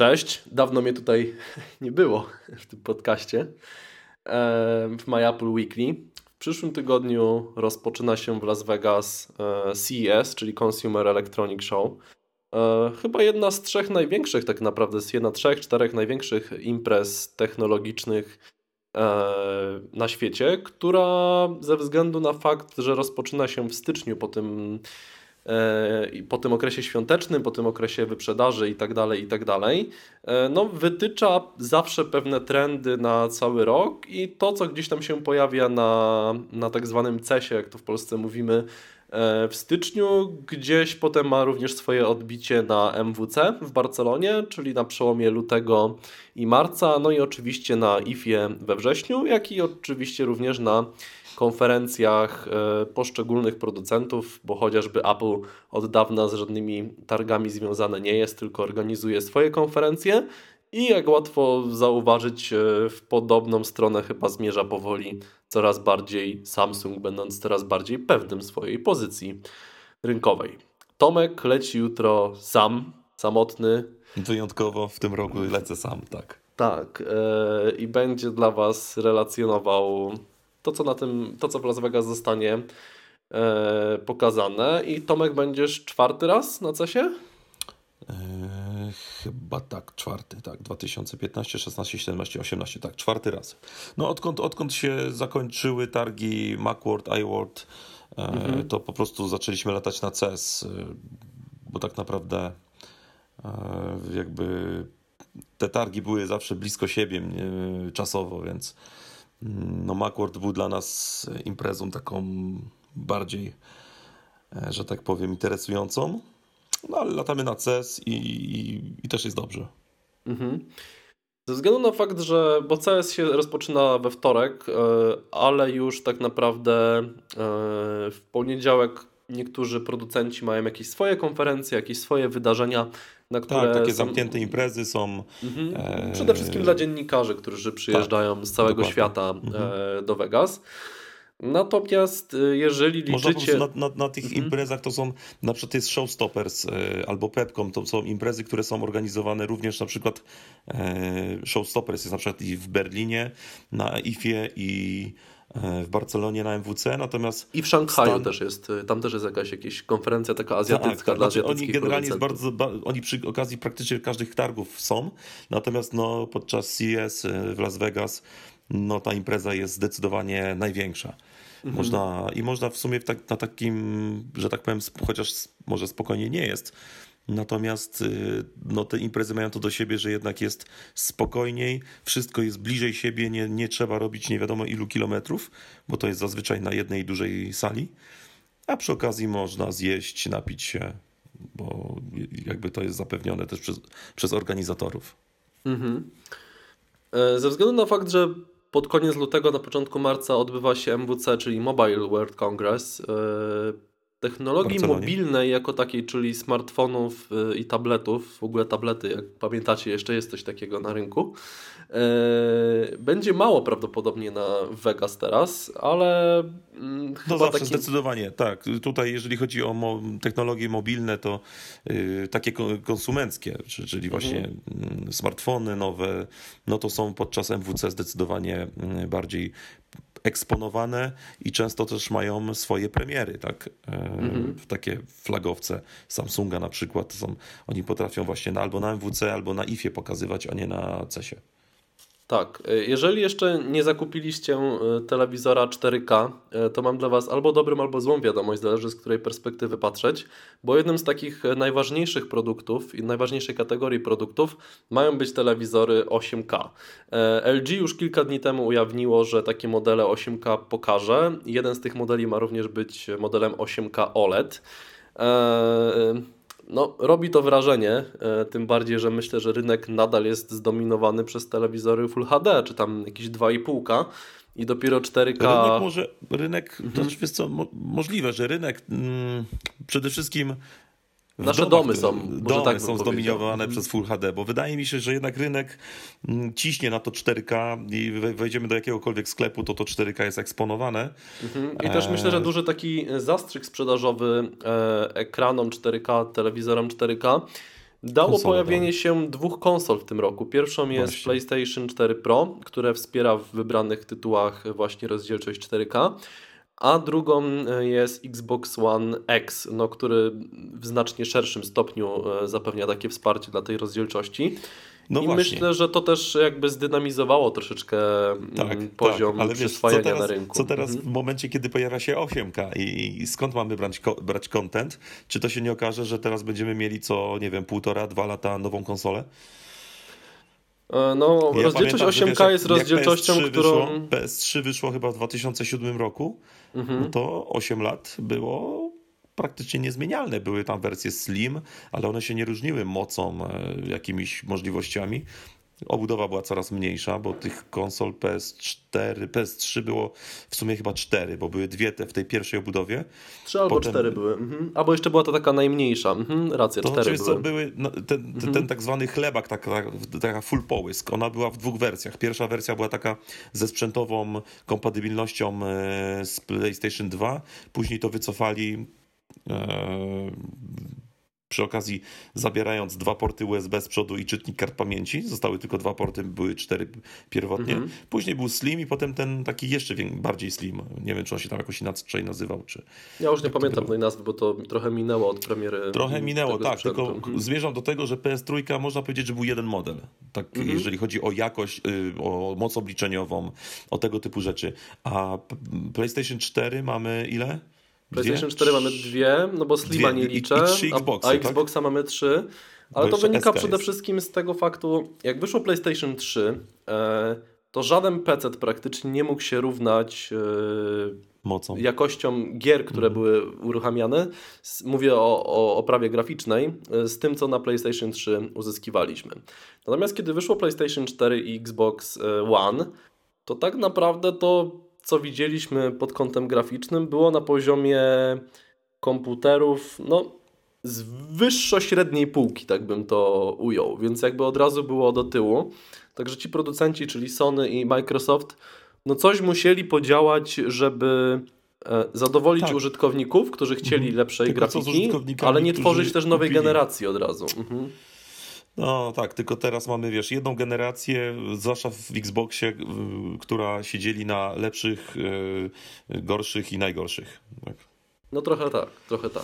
Cześć, dawno mnie tutaj nie było w tym podcaście. W My Apple Weekly. W przyszłym tygodniu rozpoczyna się w Las Vegas e, CES, czyli Consumer Electronic Show. E, chyba jedna z trzech największych, tak naprawdę, jedna z trzech, czterech największych imprez technologicznych e, na świecie, która ze względu na fakt, że rozpoczyna się w styczniu po tym po tym okresie świątecznym, po tym okresie wyprzedaży i tak dalej, i tak dalej, e, no wytycza zawsze pewne trendy na cały rok i to, co gdzieś tam się pojawia na, na tak zwanym CESie, jak to w Polsce mówimy, e, w styczniu, gdzieś potem ma również swoje odbicie na MWC w Barcelonie, czyli na przełomie lutego i marca, no i oczywiście na IFie we wrześniu, jak i oczywiście również na konferencjach e, poszczególnych producentów, bo chociażby Apple od dawna z żadnymi targami związane nie jest, tylko organizuje swoje konferencje. I jak łatwo zauważyć, e, w podobną stronę chyba zmierza powoli coraz bardziej Samsung, będąc coraz bardziej pewnym swojej pozycji rynkowej. Tomek leci jutro sam, samotny. Wyjątkowo w tym roku lecę sam, tak. Tak, yy, i będzie dla Was relacjonował to, co na tym, to, co w Las Vegas zostanie e, pokazane. I Tomek, będziesz czwarty raz na CESie? E, chyba tak, czwarty, tak. 2015, 16, 17, 18, tak, czwarty raz. No odkąd, odkąd się zakończyły targi Macworld, iWorld, e, mhm. to po prostu zaczęliśmy latać na CES, e, bo tak naprawdę jakby te targi były zawsze blisko siebie czasowo, więc no Macworld był dla nas imprezą taką bardziej, e, że tak powiem, interesującą. No ale latamy na CES i, i, i też jest dobrze. Mhm. Ze względu na fakt, że bo CS się rozpoczyna we wtorek, e, ale już tak naprawdę e, w poniedziałek niektórzy producenci mają jakieś swoje konferencje, jakieś swoje wydarzenia, na które. Tak, takie są... zamknięte imprezy są. Mhm. E... Przede wszystkim dla dziennikarzy, którzy przyjeżdżają tak, z całego dokładnie. świata mhm. E, do Vegas. Natomiast e, jeżeli liczycie... Na, na, na, tych mhm. imprezach to są, na przykład jest Showstoppers albo Pepcom, to są imprezy, które są organizowane również na przykład Showstoppers jest na przykład i w Berlinie, na IFie i w Barcelonie na MWC, natomiast... I w Szanghaju Stan... też jest, tam też jest jakaś, jakaś konferencja taka azjatycka tak, tak. dla znaczy, Oni generalnie jest bardzo, oni przy okazji praktycznie każdych targów są, natomiast no, podczas CES w Las Vegas no, ta impreza jest zdecydowanie największa. Mhm. Można, I można w sumie tak, na takim, że tak powiem, chociaż może spokojnie nie jest, Natomiast y, no, te imprezy mają to do siebie, że jednak jest spokojniej, wszystko jest bliżej siebie, nie, nie trzeba robić nie wiadomo ilu kilometrów, bo to jest zazwyczaj na jednej dużej sali. A przy okazji można zjeść, napić się, bo jakby to jest zapewnione też przez, przez organizatorów. Mhm. E, ze względu na fakt, że pod koniec lutego, na początku marca odbywa się MWC, czyli Mobile World Congress, e, technologii mobilnej jako takiej, czyli smartfonów y, i tabletów, w ogóle tablety, jak pamiętacie, jeszcze jest coś takiego na rynku, e, będzie mało prawdopodobnie na Vegas teraz, ale mm, no zawsze taki... zdecydowanie, tak. Tutaj jeżeli chodzi o mo technologie mobilne, to yy, takie konsumenckie, czyli mhm. właśnie mhm. smartfony nowe, no to są podczas MWC zdecydowanie mm, bardziej eksponowane i często też mają swoje premiery, tak? Mhm. Takie flagowce Samsunga na przykład, są, oni potrafią właśnie na, albo na MWC, albo na IFie pokazywać, a nie na CESie. Tak, e, jeżeli jeszcze nie zakupiliście e, telewizora 4K, e, to mam dla Was albo dobrą, albo złą wiadomość, zależy z której perspektywy patrzeć, bo jednym z takich najważniejszych produktów i najważniejszej kategorii produktów mają być telewizory 8K. LG już kilka dni temu ujawniło, że takie modele 8K pokaże. Jeden z tych modeli ma również być modelem 8K OLED. No, robi to wrażenie, e, tym bardziej, że myślę, że rynek nadal jest zdominowany przez telewizory Full HD, czy tam jakieś 2,5K i dopiero 4K. Rynek może, rynek, to też jest co, możliwe, że rynek mm, przede wszystkim Nasze domach, domy są, domy tak są zdominowane przez Full HD, bo wydaje mi się, że jednak rynek mm, ciśnie na to 4K i wejdziemy do jakiegokolwiek sklepu, to to 4K jest eksponowane. Mhm. I też myślę, że e, duży taki zastrzyk sprzedażowy e, ekranom 4K, telewizorom 4K dało pojawienie tak. się dwóch konsol w tym roku. Pierwszą jest właśnie. PlayStation 4 Pro, które wspiera w wybranych tytułach właśnie rozdzielczość 4K a drugą e, jest Xbox One X, no, który w znacznie szerszym stopniu e, zapewnia takie wsparcie dla tej rozdzielczości. No I właśnie. myślę, że to też jakby zdynamizowało troszeczkę mm, tak, tak, poziom tak, ale przyswajania wiesz, teraz, na rynku. Co teraz mhm. w momencie, kiedy pojawia się 8K i, i skąd mamy brać, brać content? Czy to się nie okaże, że teraz będziemy mieli co, nie wiem, półtora, dwa lata nową konsolę? E, no, ja rozdzielczość pamiętam, 8K wiesz, jest rozdzielczością, PS3 którą. Wyszło, PS3 wyszło chyba w 2007 roku, mhm. no to 8 lat było praktycznie niezmienialne. Były tam wersje Slim, ale one się nie różniły mocą, e, jakimiś możliwościami. Obudowa była coraz mniejsza, bo tych konsol PS4, PS3 było w sumie chyba cztery, bo były dwie te w tej pierwszej obudowie. Trzy albo Potem... cztery były. Mhm. Albo jeszcze była to taka najmniejsza. Mhm. Racja, to cztery były. Co, były no, ten, mhm. ten tak zwany chlebak, taka, taka full połysk, ona była w dwóch wersjach. Pierwsza wersja była taka ze sprzętową kompatybilnością e, z PlayStation 2, później to wycofali e, przy okazji zabierając dwa porty USB z przodu i czytnik kart pamięci. Zostały tylko dwa porty, były cztery pierwotnie. Mhm. Później był Slim i potem ten taki jeszcze bardziej Slim. Nie wiem, czy on się tam jakoś inaczej nazywał. Czy... Ja już nie pamiętam tej nazwy, bo to trochę minęło od premiery. Trochę minęło, tak. Sprzętu. Tylko mhm. zmierzam do tego, że PS3 można powiedzieć, że był jeden model. Tak, mhm. jeżeli chodzi o jakość, y, o moc obliczeniową, o tego typu rzeczy. A PlayStation 4 mamy ile? PlayStation dwie? 4 mamy dwie, no bo Slima nie liczę, i, i trzy Xboxy, a, a Xboxa tak? mamy trzy. Ale to wynika przede wszystkim z tego faktu, jak wyszło PlayStation 3, e, to żaden PC praktycznie nie mógł się równać e, Mocą. jakością gier, które mhm. były uruchamiane. Mówię o, o oprawie graficznej, e, z tym co na PlayStation 3 uzyskiwaliśmy. Natomiast kiedy wyszło PlayStation 4 i Xbox One, to tak naprawdę to co widzieliśmy pod kątem graficznym, było na poziomie komputerów, no z wyższo średniej półki, tak bym to ujął, więc jakby od razu było do tyłu. Także ci producenci, czyli Sony i Microsoft, no coś musieli podziałać, żeby e, zadowolić tak. użytkowników, którzy chcieli mhm. lepszej Tylko grafiki, ale nie tworzyć też nowej kupili. generacji od razu. Mhm. No tak, tylko teraz mamy, wiesz, jedną generację, zwłaszcza w Xboxie, która siedzieli na lepszych, e, gorszych i najgorszych. Tak. No trochę tak, trochę tak.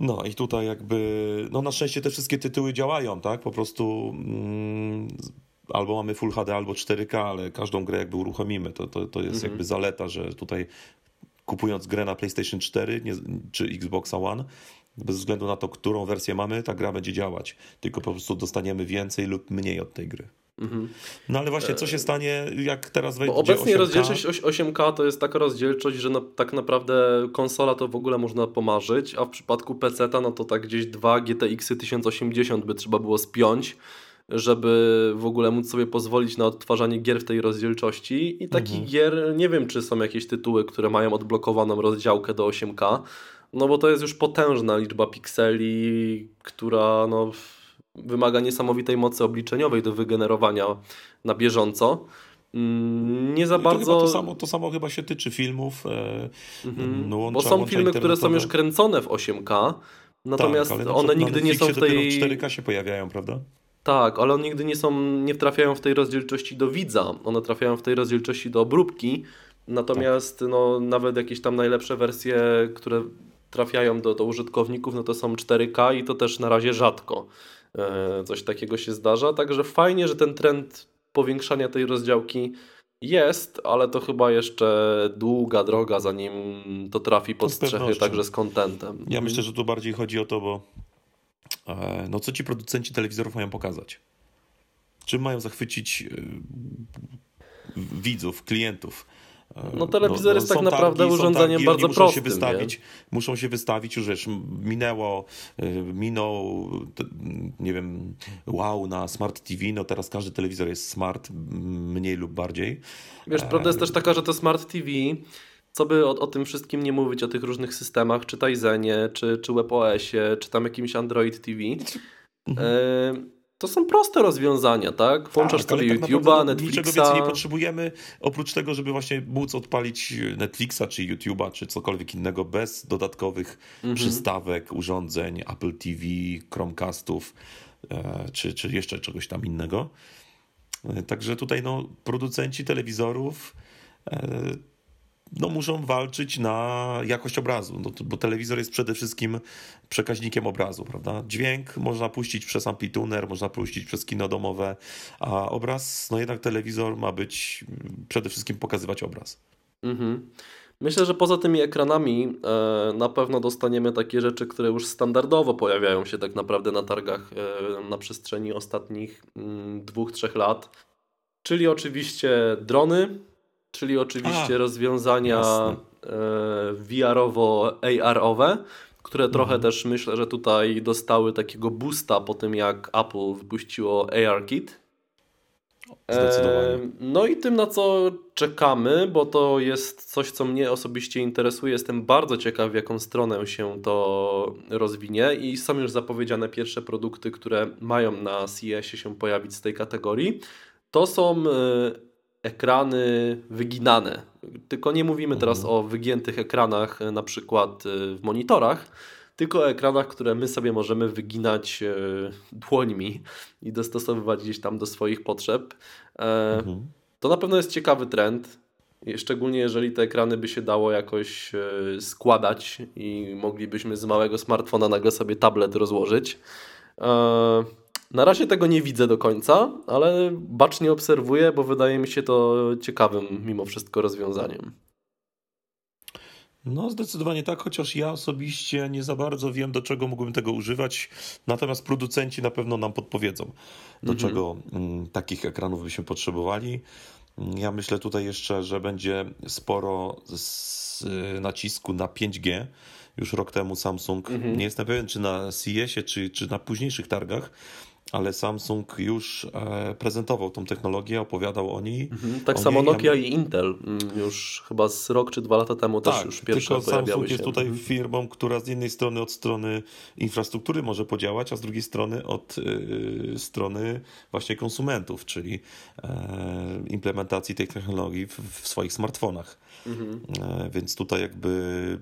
No i tutaj jakby, no na szczęście te wszystkie tytuły działają, tak? Po prostu mm, albo mamy Full HD, albo 4K, ale każdą grę jakby uruchomimy. To, to, to jest mhm. jakby zaleta, że tutaj kupując grę na PlayStation 4 nie, czy Xbox One, bez względu na to, którą wersję mamy, ta gra będzie działać. Tylko po prostu dostaniemy więcej lub mniej od tej gry. Mhm. No ale właśnie, co się stanie, jak teraz wejdzie Obecnie 8K? rozdzielczość 8K to jest taka rozdzielczość, że tak naprawdę konsola to w ogóle można pomarzyć, a w przypadku PC no to tak gdzieś dwa GTX 1080 by trzeba było spiąć, żeby w ogóle móc sobie pozwolić na odtwarzanie gier w tej rozdzielczości. I takich mhm. gier nie wiem, czy są jakieś tytuły, które mają odblokowaną rozdziałkę do 8K. No bo to jest już potężna liczba pikseli, która no, wymaga niesamowitej mocy obliczeniowej do wygenerowania na bieżąco. Mm, nie za bardzo. To, to, samo, to samo chyba się tyczy filmów. E, mhm. no, łącza, bo są filmy, które są już kręcone w 8K, natomiast tak, one nigdy nie są w tej. 4K się pojawiają, prawda? Tak, ale one nigdy nie są, nie trafiają w tej rozdzielczości do widza. One trafiają w tej rozdzielczości do obróbki. Natomiast tak. no, nawet jakieś tam najlepsze wersje, które trafiają do, do użytkowników, no to są 4K i to też na razie rzadko e, coś takiego się zdarza. Także fajnie, że ten trend powiększania tej rozdziałki jest, ale to chyba jeszcze długa droga, zanim to trafi pod strzechy także z kontentem. Ja myślę, że tu bardziej chodzi o to, bo e, no co ci producenci telewizorów mają pokazać? Czym mają zachwycić e, widzów, klientów? No telewizor no, no, jest tak naprawdę targi, urządzeniem bardzo muszą prostym. Się wystawić, muszą się wystawić, już wiesz, minęło, y, minął, nie wiem, wow na Smart TV, no teraz każdy telewizor jest smart, mniej lub bardziej. Wiesz, prawda jest też taka, że to Smart TV, co by o, o tym wszystkim nie mówić, o tych różnych systemach, czy Tizenie, czy, czy WebOSie, czy tam jakimś Android TV, mhm. To są proste rozwiązania, tak? Włączasz tak, sobie tak YouTube'a, Netflixa. Niczego więcej nie potrzebujemy, oprócz tego, żeby właśnie móc odpalić Netflixa, czy YouTube'a, czy cokolwiek innego bez dodatkowych mhm. przystawek, urządzeń, Apple TV, Chromecastów. czy, czy jeszcze czegoś tam innego. Także tutaj no, producenci telewizorów no, muszą walczyć na jakość obrazu, no, bo telewizor jest przede wszystkim przekaźnikiem obrazu, prawda? Dźwięk można puścić przez amplituner, można puścić przez kino domowe, a obraz, no jednak telewizor ma być, przede wszystkim pokazywać obraz. Mhm. Myślę, że poza tymi ekranami e, na pewno dostaniemy takie rzeczy, które już standardowo pojawiają się tak naprawdę na targach e, na przestrzeni ostatnich mm, dwóch, trzech lat. Czyli oczywiście drony, czyli oczywiście A, rozwiązania e, VR-owo-AR-owe, które trochę mhm. też myślę, że tutaj dostały takiego boosta po tym, jak Apple wypuściło AR-Kit. Zdecydowanie. No i tym, na co czekamy, bo to jest coś, co mnie osobiście interesuje. Jestem bardzo ciekaw, w jaką stronę się to rozwinie i są już zapowiedziane pierwsze produkty, które mają na CES-ie się pojawić z tej kategorii. To są e, ekrany wyginane. Tylko nie mówimy mhm. teraz o wygiętych ekranach, e, na przykład e, w monitorach, tylko o ekranach, które my sobie możemy wyginać e, dłońmi i dostosowywać gdzieś tam do swoich potrzeb. Mhm. To na pewno jest ciekawy trend. Szczególnie jeżeli te ekrany by się dało jakoś składać i moglibyśmy z małego smartfona nagle sobie tablet rozłożyć. Na razie tego nie widzę do końca, ale bacznie obserwuję, bo wydaje mi się to ciekawym mimo wszystko rozwiązaniem. No, zdecydowanie tak, chociaż ja osobiście nie za bardzo wiem, do czego mógłbym tego używać. Natomiast producenci na pewno nam podpowiedzą, do mhm. czego m, mm, takich ekranów byśmy potrzebowali. Ja myślę tutaj jeszcze, że będzie sporo z, nacisku na 5G. Już rok temu Samsung, mhm. nie jestem pewien, czy na CES-ie, czy, czy na późniejszych targach, ale Samsung już e, prezentował tą technologię, opowiadał o niej. Mhm, tak o samo niej. Nokia i Intel mm, już chyba z rok czy dwa lata temu tak, też już pierwsze tylko Samsung się. jest tutaj mhm. firmą, która z jednej strony od strony infrastruktury może podziałać, a z drugiej strony od y, strony właśnie konsumentów, czyli y, implementacji tej technologii w, w swoich smartfonach. Mhm. Y, więc tutaj jakby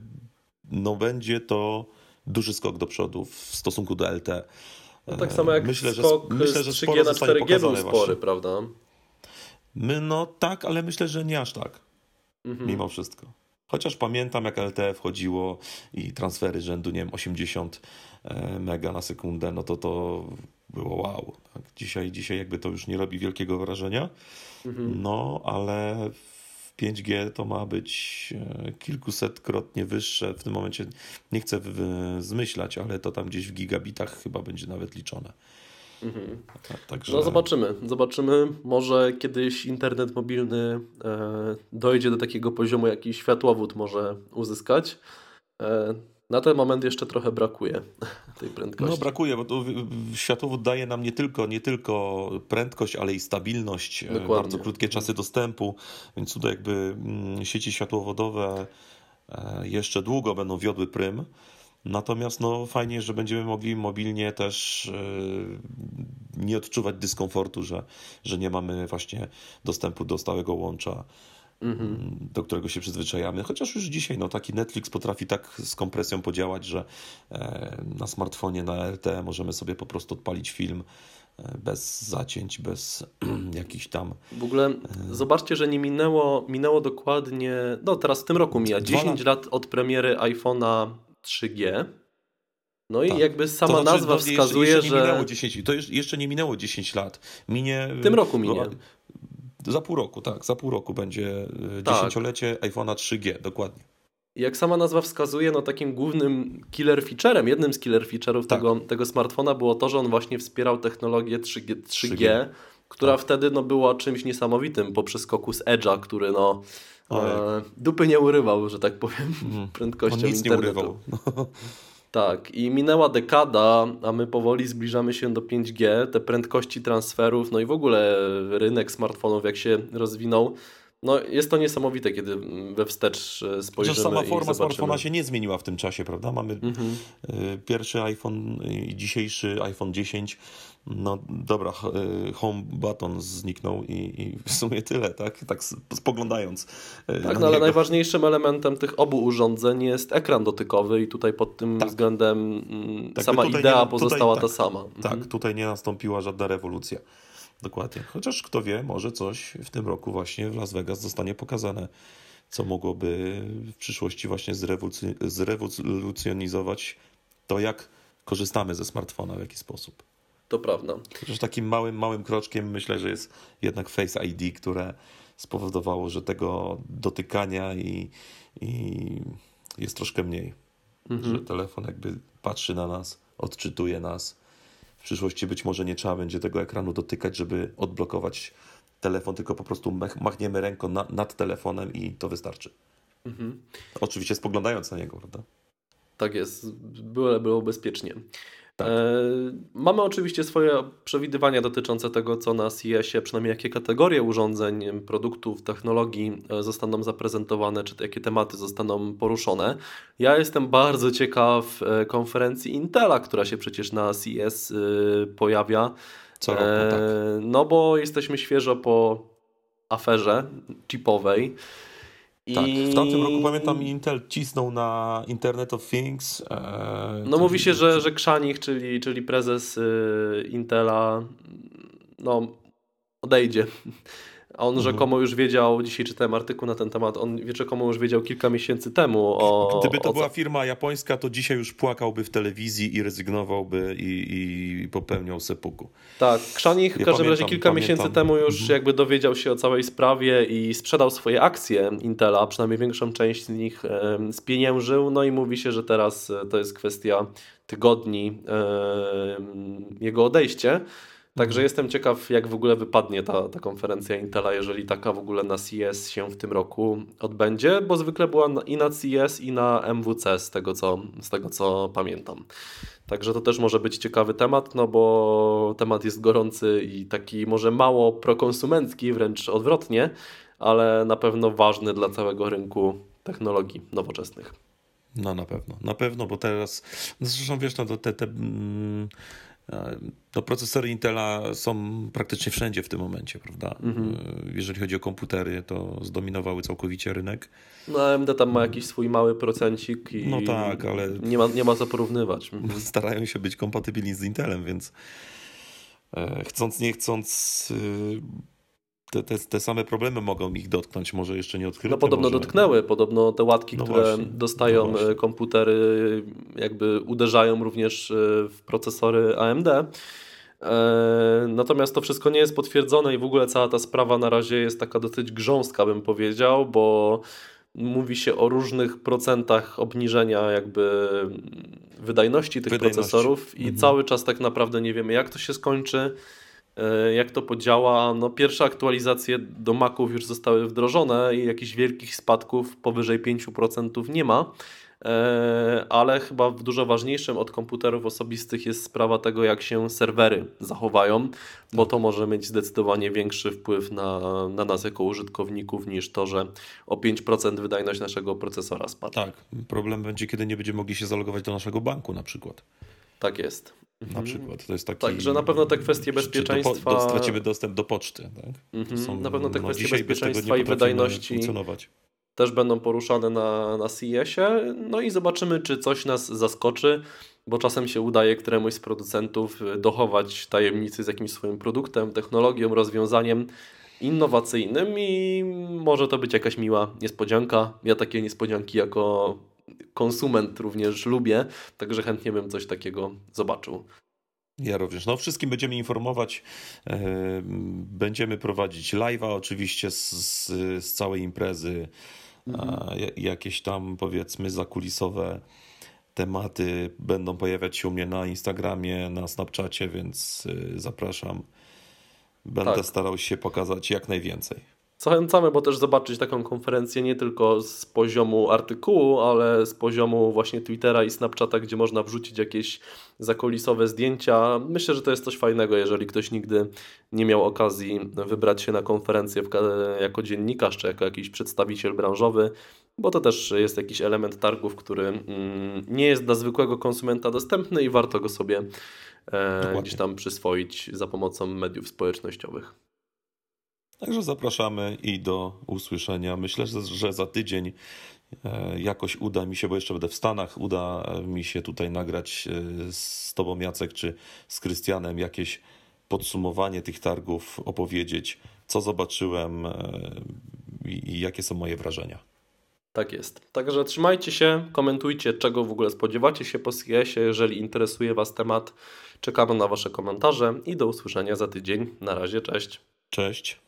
no będzie to duży skok do przodu w stosunku do LTE. No tak samo jak myślę, skok że, myślę, że 3G na 4G był spory, właśnie. prawda? My, no tak, ale myślę, że nie aż tak. Mhm. Mimo wszystko. Chociaż pamiętam, jak LTE wchodziło i transfery rzędu, nie wiem, 80 e, mega na sekundę, no to to było wow. Tak? Dzisiaj, dzisiaj jakby to już nie robi wielkiego wrażenia, mhm. no ale 5G to ma być e, kilkusetkrotnie wyższe. W tym momencie nie chcę zmyślać, ale to tam gdzieś w gigabitach chyba będzie nawet liczone. Mhm. Także... No zobaczymy, zobaczymy. Może kiedyś internet mobilny e, dojdzie do takiego poziomu, jaki światłowód może uzyskać. Na ten moment jeszcze trochę brakuje tej prędkości. No brakuje, bo to światłowód daje nam nie tylko, nie tylko prędkość, ale i stabilność, e, Dokładnie. bardzo krótkie czasy dostępu, więc tutaj jakby mm, sieci światłowodowe e, jeszcze długo będą wiodły prym. Natomiast no, fajnie, że będziemy mogli mobilnie też e, nie odczuwać dyskomfortu, że, że nie mamy właśnie dostępu do stałego łącza mhm. do którego się przyzwyczajamy. Chociaż już dzisiaj no, taki Netflix potrafi tak z kompresją podziałać, że e, na smartfonie, na LTE możemy sobie po prostu odpalić film e, bez zacięć, bez jakichś tam. W ogóle e, zobaczcie, że nie minęło, minęło dokładnie, no teraz w tym roku mija 10 lat. lat od premiery iPhone'a 3G. No i tak. jakby sama to znaczy, nazwa no, wskazuje, jeszcze, jeszcze że. Nie minęło 10, to jeszcze nie minęło 10 lat. Minie. W tym roku minie. Za pół roku, tak, za pół roku będzie e, tak. dziesięciolecie iPhone'a 3G, dokładnie. Jak sama nazwa wskazuje, no takim głównym killer featurem, jednym z killer feature'ów tak. tego, tego smartfona było to, że on właśnie wspierał technologię 3G, 3G, 3G. która tak. wtedy no, była czymś niesamowitym po przeskoku z Edge'a, który no, e, dupy nie urywał, że tak powiem, mm. prędkością on nic internetu. nie urywał. Tak, i minęła dekada, a my powoli zbliżamy się do 5G, te prędkości transferów, no i w ogóle rynek smartfonów, jak się rozwinął. No, jest to niesamowite, kiedy we wstecz e, spojrzymy Chociaż sama forma smartfona się nie zmieniła w tym czasie, prawda? Mamy mhm. E, pierwszy iPhone i dzisiejszy iPhone 10 No dobra, home button zniknął i, i, w sumie tyle, tak? Tak spoglądając. Tak, no ale najważniejszym elementem tych obu urządzeń jest ekran dotykowy i tutaj pod tym tak. względem mm, tak, sama idea nie, pozostała tutaj, ta tak, sama. Tak, mhm. tutaj nie nastąpiła żadna rewolucja. Dokładnie. Chociaż kto wie, może coś w tym roku właśnie w Las Vegas zostanie pokazane, co mogłoby w przyszłości właśnie zrewolucjonizować to, jak korzystamy ze smartfona, w jaki sposób. To prawda. Chociaż takim małym, małym kroczkiem myślę, że jest jednak Face ID, które spowodowało, że tego dotykania i, i jest troszkę mniej. Mhm. Że telefon jakby patrzy na nas, odczytuje nas. Przyszłości być może nie trzeba będzie tego ekranu dotykać, żeby odblokować telefon, tylko po prostu machniemy ręką na, nad telefonem i to wystarczy. Mhm. Oczywiście spoglądając na niego, prawda? Tak jest, było, było bezpiecznie. Tak. E, mamy oczywiście swoje przewidywania dotyczące tego, co na CES-ie, przynajmniej jakie kategorie urządzeń, produktów, technologii e, zostaną zaprezentowane, czy jakie tematy zostaną poruszone. Ja jestem bardzo ciekaw e, konferencji Intela, która się przecież na CES pojawia. Co roku, tak. No bo jesteśmy świeżo po aferze chipowej. Tak, w tamtym roku pamiętam Intel cisnął na Internet of Things. E, no mówi się, że, że Krzanich, czyli, czyli prezes y, Intela, no odejdzie. A on mhm. rzekomo już wiedział, dzisiaj czytałem artykuł na ten temat, on rzekomo już wiedział kilka miesięcy temu o... Gdyby to o była firma japońska, to dzisiaj już płakałby w telewizji i rezygnowałby i, i popełniał sepuku. Tak, Krzanich w każdym razie kilka pamiętam. miesięcy temu już mhm. jakby dowiedział się o całej sprawie i sprzedał swoje akcje Intela, przynajmniej większą część z nich spieniężył, no i mówi się, że teraz e, to jest kwestia tygodni jego odejście. Także mhm. jestem ciekaw, jak w ogóle wypadnie ta, ta konferencja Intela, jeżeli taka w ogóle na CES się w tym roku odbędzie, bo zwykle była i na CES, i na MWC, z tego co, z tego co pamiętam. Także to też może być ciekawy temat, no bo temat jest gorący i taki może mało prokonsumencki, wręcz odwrotnie, ale na pewno ważny dla całego rynku technologii nowoczesnych. No na pewno, na pewno, bo teraz, no zresztą wiesz, no, te, te mm, no, procesory Intela są praktycznie wszędzie w tym momencie, prawda? Mhm. Jeżeli chodzi o komputery, to zdominowały całkowicie rynek. No AMD tam ma jakiś swój mały procencik i no tak, ale nie ma, nie ma co porównywać. Mhm. Starają się być kompatybilni z Intelem, więc e, chcąc nie chcąc y, te, te, te, same problemy mogą ich dotknąć, może jeszcze nie odkryte. No podobno może... dotknęły, podobno te łatki, no które właśnie, dostają no komputery, jakby uderzają również e, w procesory AMD. E, natomiast to wszystko nie jest potwierdzone i w ogóle cała ta sprawa na razie jest taka dosyć grząska, bym powiedział, bo mówi się o różnych procentach obniżenia jakby wydajności tych wydajności. procesorów i mhm. cały czas tak naprawdę nie wiemy jak to się skończy. E, jak to podziała. No, pierwsze aktualizacje do Maców już zostały wdrożone i jakichś wielkich spadków powyżej 5% nie ma. E, ale chyba dużo ważniejszym od komputerów osobistych jest sprawa tego, jak się serwery zachowają, bo to może mieć zdecydowanie większy wpływ na, na nas jako użytkowników niż to, że o 5% wydajność naszego procesora spada. Tak, problem będzie, kiedy nie będziemy mogli się zalogować do naszego banku na przykład. Tak jest. Na mhm. przykład. To jest taki, Także na pewno te kwestie bezpieczeństwa. Do, do, stracimy dostęp do poczty. Tak? Mhm. Są, na pewno te no, kwestie bezpieczeństwa i wydajności też będą poruszane na, na CES-ie. No i zobaczymy, czy coś nas zaskoczy, bo czasem się udaje któremuś z producentów dochować tajemnicy z jakimś swoim produktem, technologią, rozwiązaniem innowacyjnym i może to być jakaś miła niespodzianka. Ja takie niespodzianki jako konsument również lubię, także chętnie bym coś takiego zobaczył. Ja również. No, wszystkim będziemy informować. E, będziemy prowadzić live'a oczywiście z, z, całej imprezy. Mhm. Jakieś tam powiedzmy zakulisowe tematy będą pojawiać się u mnie na Instagramie, na Snapchacie, więc y, zapraszam. Będę tak. starał się pokazać jak najwięcej. Zachęcamy, bo też zobaczyć taką konferencję nie tylko z poziomu artykułu, ale z poziomu właśnie Twittera i Snapchata, gdzie można wrzucić jakieś zakolisowe zdjęcia. Myślę, że to jest coś fajnego, jeżeli ktoś nigdy nie miał okazji wybrać się na konferencję jako dziennikarz czy jako jakiś przedstawiciel branżowy, bo to też jest jakiś element targów, który mm, nie jest dla zwykłego konsumenta dostępny i warto go sobie e, gdzieś tam przyswoić za pomocą mediów społecznościowych. Także zapraszamy i do usłyszenia. Myślę, że za tydzień e, jakoś uda mi się, bo jeszcze będę w Stanach, uda mi się tutaj nagrać e, z Tobą, Jacek, czy z Krystianem jakieś podsumowanie tych targów, opowiedzieć, co zobaczyłem e, i jakie są moje wrażenia. Tak jest. Także trzymajcie się, komentujcie, czego w ogóle spodziewacie się po CES-ie. Jeżeli interesuje Was temat, czekamy na Wasze komentarze i do usłyszenia za tydzień. Na razie, cześć. Cześć.